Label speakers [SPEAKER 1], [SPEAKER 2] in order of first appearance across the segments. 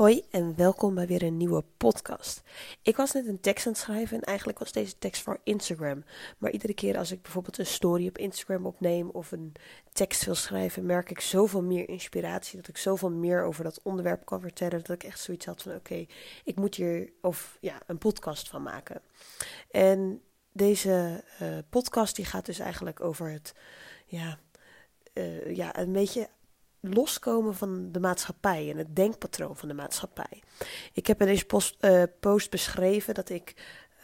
[SPEAKER 1] Hoi en welkom bij weer een nieuwe podcast. Ik was net een tekst aan het schrijven en eigenlijk was deze tekst voor Instagram. Maar iedere keer als ik bijvoorbeeld een story op Instagram opneem of een tekst wil schrijven, merk ik zoveel meer inspiratie. Dat ik zoveel meer over dat onderwerp kan vertellen. Dat ik echt zoiets had van: oké, ik moet hier of, ja, een podcast van maken. En deze uh, podcast die gaat dus eigenlijk over het. Ja, uh, ja, een beetje loskomen van de maatschappij en het denkpatroon van de maatschappij. Ik heb in deze post, uh, post beschreven dat ik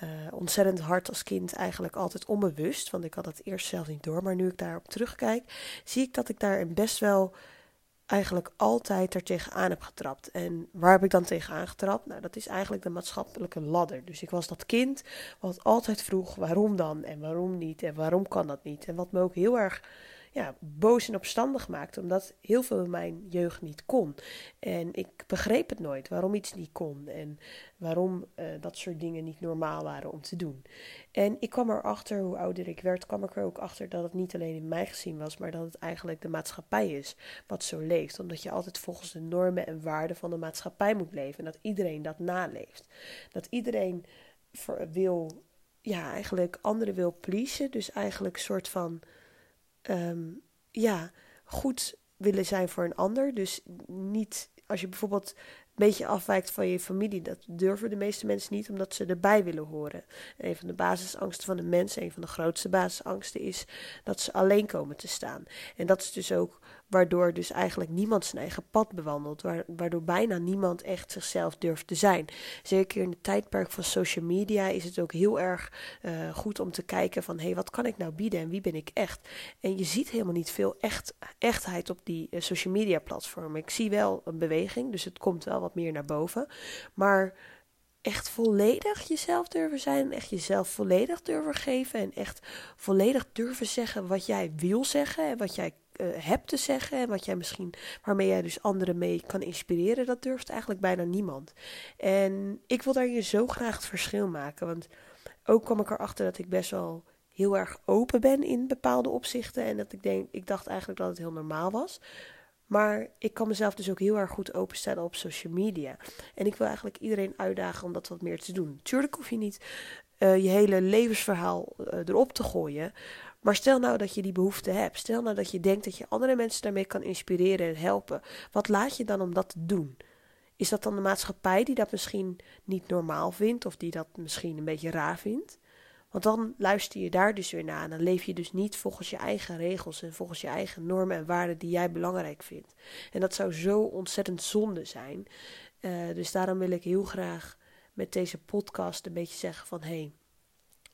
[SPEAKER 1] uh, ontzettend hard als kind eigenlijk altijd onbewust, want ik had het eerst zelf niet door, maar nu ik daarop terugkijk, zie ik dat ik daar best wel eigenlijk altijd er tegenaan heb getrapt. En waar heb ik dan tegenaan getrapt? Nou, dat is eigenlijk de maatschappelijke ladder. Dus ik was dat kind wat altijd vroeg waarom dan en waarom niet en waarom kan dat niet. En wat me ook heel erg ja, boos en opstandig maakte, omdat heel veel in mijn jeugd niet kon. En ik begreep het nooit waarom iets niet kon en waarom uh, dat soort dingen niet normaal waren om te doen. En ik kwam erachter, hoe ouder ik werd, kwam ik er ook achter dat het niet alleen in mij gezien was, maar dat het eigenlijk de maatschappij is wat zo leeft. Omdat je altijd volgens de normen en waarden van de maatschappij moet leven en dat iedereen dat naleeft. Dat iedereen wil, ja, eigenlijk anderen wil pleasen, dus eigenlijk een soort van um, ja, goed willen zijn voor een ander. Dus niet als je bijvoorbeeld een beetje afwijkt van je familie. Dat durven de meeste mensen niet, omdat ze erbij willen horen. een van de basisangsten van de mens, een van de grootste basisangsten, is dat ze alleen komen te staan. En dat is dus ook waardoor dus eigenlijk niemand zijn eigen pad bewandelt, waardoor bijna niemand echt zichzelf durft te zijn. Zeker in het tijdperk van social media is het ook heel erg uh, goed om te kijken van hé, hey, wat kan ik nou bieden en wie ben ik echt? En je ziet helemaal niet veel echt, echtheid op die uh, social media platformen. Ik zie wel een beweging, dus het komt wel wat meer naar boven, maar echt volledig jezelf durven zijn. Echt jezelf volledig durven geven. En echt volledig durven zeggen wat jij wil zeggen. En wat jij uh, hebt te zeggen. En wat jij misschien, waarmee jij dus anderen mee kan inspireren. Dat durft eigenlijk bijna niemand. En ik wil daar hier zo graag het verschil maken. Want ook kwam ik erachter dat ik best wel heel erg open ben in bepaalde opzichten. En dat ik denk, ik dacht eigenlijk dat het heel normaal was. Maar ik kan mezelf dus ook heel erg goed openstellen op social media. En ik wil eigenlijk iedereen uitdagen om dat wat meer te doen. Tuurlijk hoef je niet uh, je hele levensverhaal uh, erop te gooien. Maar stel nou dat je die behoefte hebt. Stel nou dat je denkt dat je andere mensen daarmee kan inspireren en helpen. Wat laat je dan om dat te doen? Is dat dan de maatschappij die dat misschien niet normaal vindt of die dat misschien een beetje raar vindt? Want dan luister je daar dus weer naar en dan leef je dus niet volgens je eigen regels en volgens je eigen normen en waarden die jij belangrijk vindt. En dat zou zo ontzettend zonde zijn. Uh, dus daarom wil ik heel graag met deze podcast een beetje zeggen van hé, hey,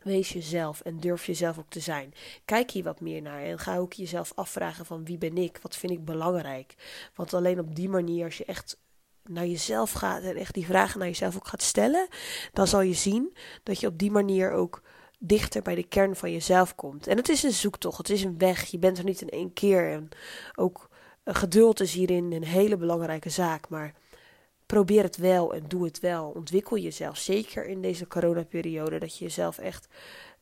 [SPEAKER 1] Wees jezelf en durf jezelf ook te zijn. Kijk hier wat meer naar en ga ook jezelf afvragen van wie ben ik, wat vind ik belangrijk. Want alleen op die manier, als je echt naar jezelf gaat en echt die vragen naar jezelf ook gaat stellen, dan zal je zien dat je op die manier ook dichter bij de kern van jezelf komt. En het is een zoektocht, het is een weg. Je bent er niet in één keer. En ook geduld is hierin een hele belangrijke zaak. Maar probeer het wel en doe het wel. Ontwikkel jezelf. Zeker in deze coronaperiode. Dat je jezelf echt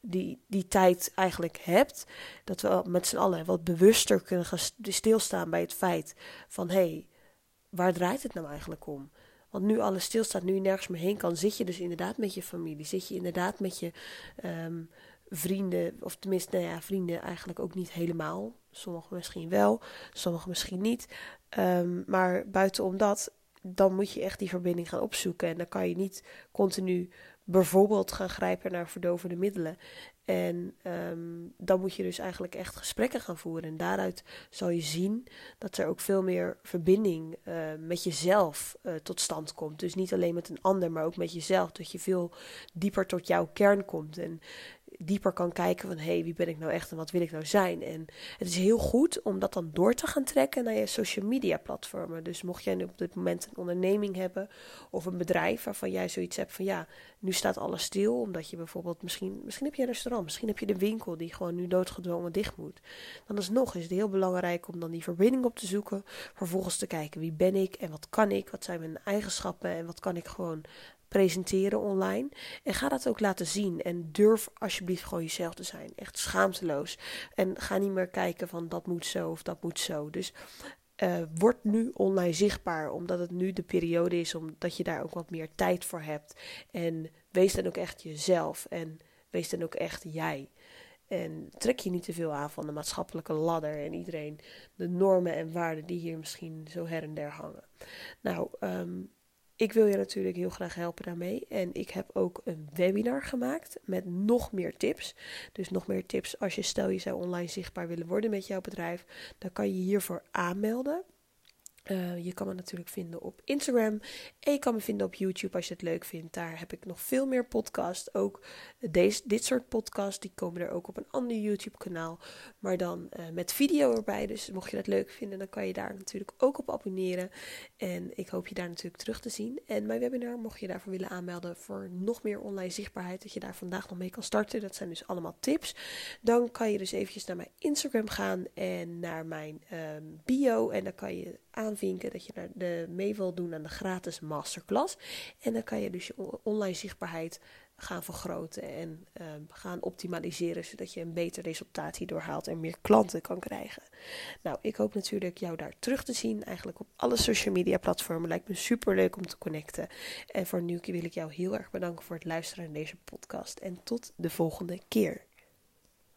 [SPEAKER 1] die, die tijd eigenlijk hebt. Dat we met z'n allen wat bewuster kunnen gaan stilstaan bij het feit van hé, hey, waar draait het nou eigenlijk om? Want nu alles stilstaat, nu je nergens meer heen kan, zit je dus inderdaad met je familie. Zit je inderdaad met je um, vrienden, of tenminste, nou ja, vrienden eigenlijk ook niet helemaal. Sommigen misschien wel, sommigen misschien niet. Um, maar buitenom dat dan moet je echt die verbinding gaan opzoeken. En dan kan je niet continu bijvoorbeeld gaan grijpen naar verdovende middelen. En um, dan moet je dus eigenlijk echt gesprekken gaan voeren. En daaruit zal je zien dat er ook veel meer verbinding uh, met jezelf uh, tot stand komt. Dus niet alleen met een ander, maar ook met jezelf. Dat je veel dieper tot jouw kern komt. En dieper kan kijken van hé, hey, wie ben ik nou echt en wat wil ik nou zijn? En het is heel goed om dat dan door te gaan trekken naar je social media platformen. Dus mocht jij nu op dit moment een onderneming hebben of een bedrijf waarvan jij zoiets hebt van ja, nu staat alles stil, omdat je bijvoorbeeld misschien, misschien heb je een restaurant, misschien heb je de winkel die gewoon nu doodgedwongen dicht moet. Dan alsnog is het heel belangrijk om dan die verbinding op te zoeken, vervolgens te kijken wie ben ik en wat kan ik, wat zijn mijn eigenschappen en wat kan ik gewoon presenteren online. En ga dat ook laten zien. En durf alsjeblieft gewoon jezelf te zijn. Echt schaamteloos. En ga niet meer kijken van dat moet zo of dat moet zo. Dus uh, word nu online zichtbaar, omdat het nu de periode is omdat je daar ook wat meer tijd voor hebt. En wees dan ook echt jezelf en wees dan ook echt jij. En trek je niet te veel aan van de maatschappelijke ladder en iedereen, de normen en waarden die hier misschien zo her en der hangen. Nou, um, ik wil je natuurlijk heel graag helpen daarmee. En ik heb ook een webinar gemaakt met nog meer tips. Dus nog meer tips als je stel je zou online zichtbaar willen worden met jouw bedrijf. Dan kan je hiervoor aanmelden. Uh, je kan me natuurlijk vinden op Instagram. En je kan me vinden op YouTube als je het leuk vindt. Daar heb ik nog veel meer podcasts. Ook deze, dit soort podcasts. Die komen er ook op een ander YouTube kanaal. Maar dan uh, met video erbij. Dus mocht je dat leuk vinden. Dan kan je daar natuurlijk ook op abonneren. En ik hoop je daar natuurlijk terug te zien. En mijn webinar mocht je daarvoor willen aanmelden. Voor nog meer online zichtbaarheid. Dat je daar vandaag nog mee kan starten. Dat zijn dus allemaal tips. Dan kan je dus eventjes naar mijn Instagram gaan. En naar mijn um, bio. En dan kan je aanvinken dat je naar de, mee wil doen aan de gratis masterclass. En dan kan je dus je online zichtbaarheid gaan vergroten en uh, gaan optimaliseren, zodat je een beter resultaat hierdoor haalt en meer klanten kan krijgen. Nou, ik hoop natuurlijk jou daar terug te zien, eigenlijk op alle social media platformen. Lijkt me super leuk om te connecten. En voor nu wil ik jou heel erg bedanken voor het luisteren naar deze podcast en tot de volgende keer.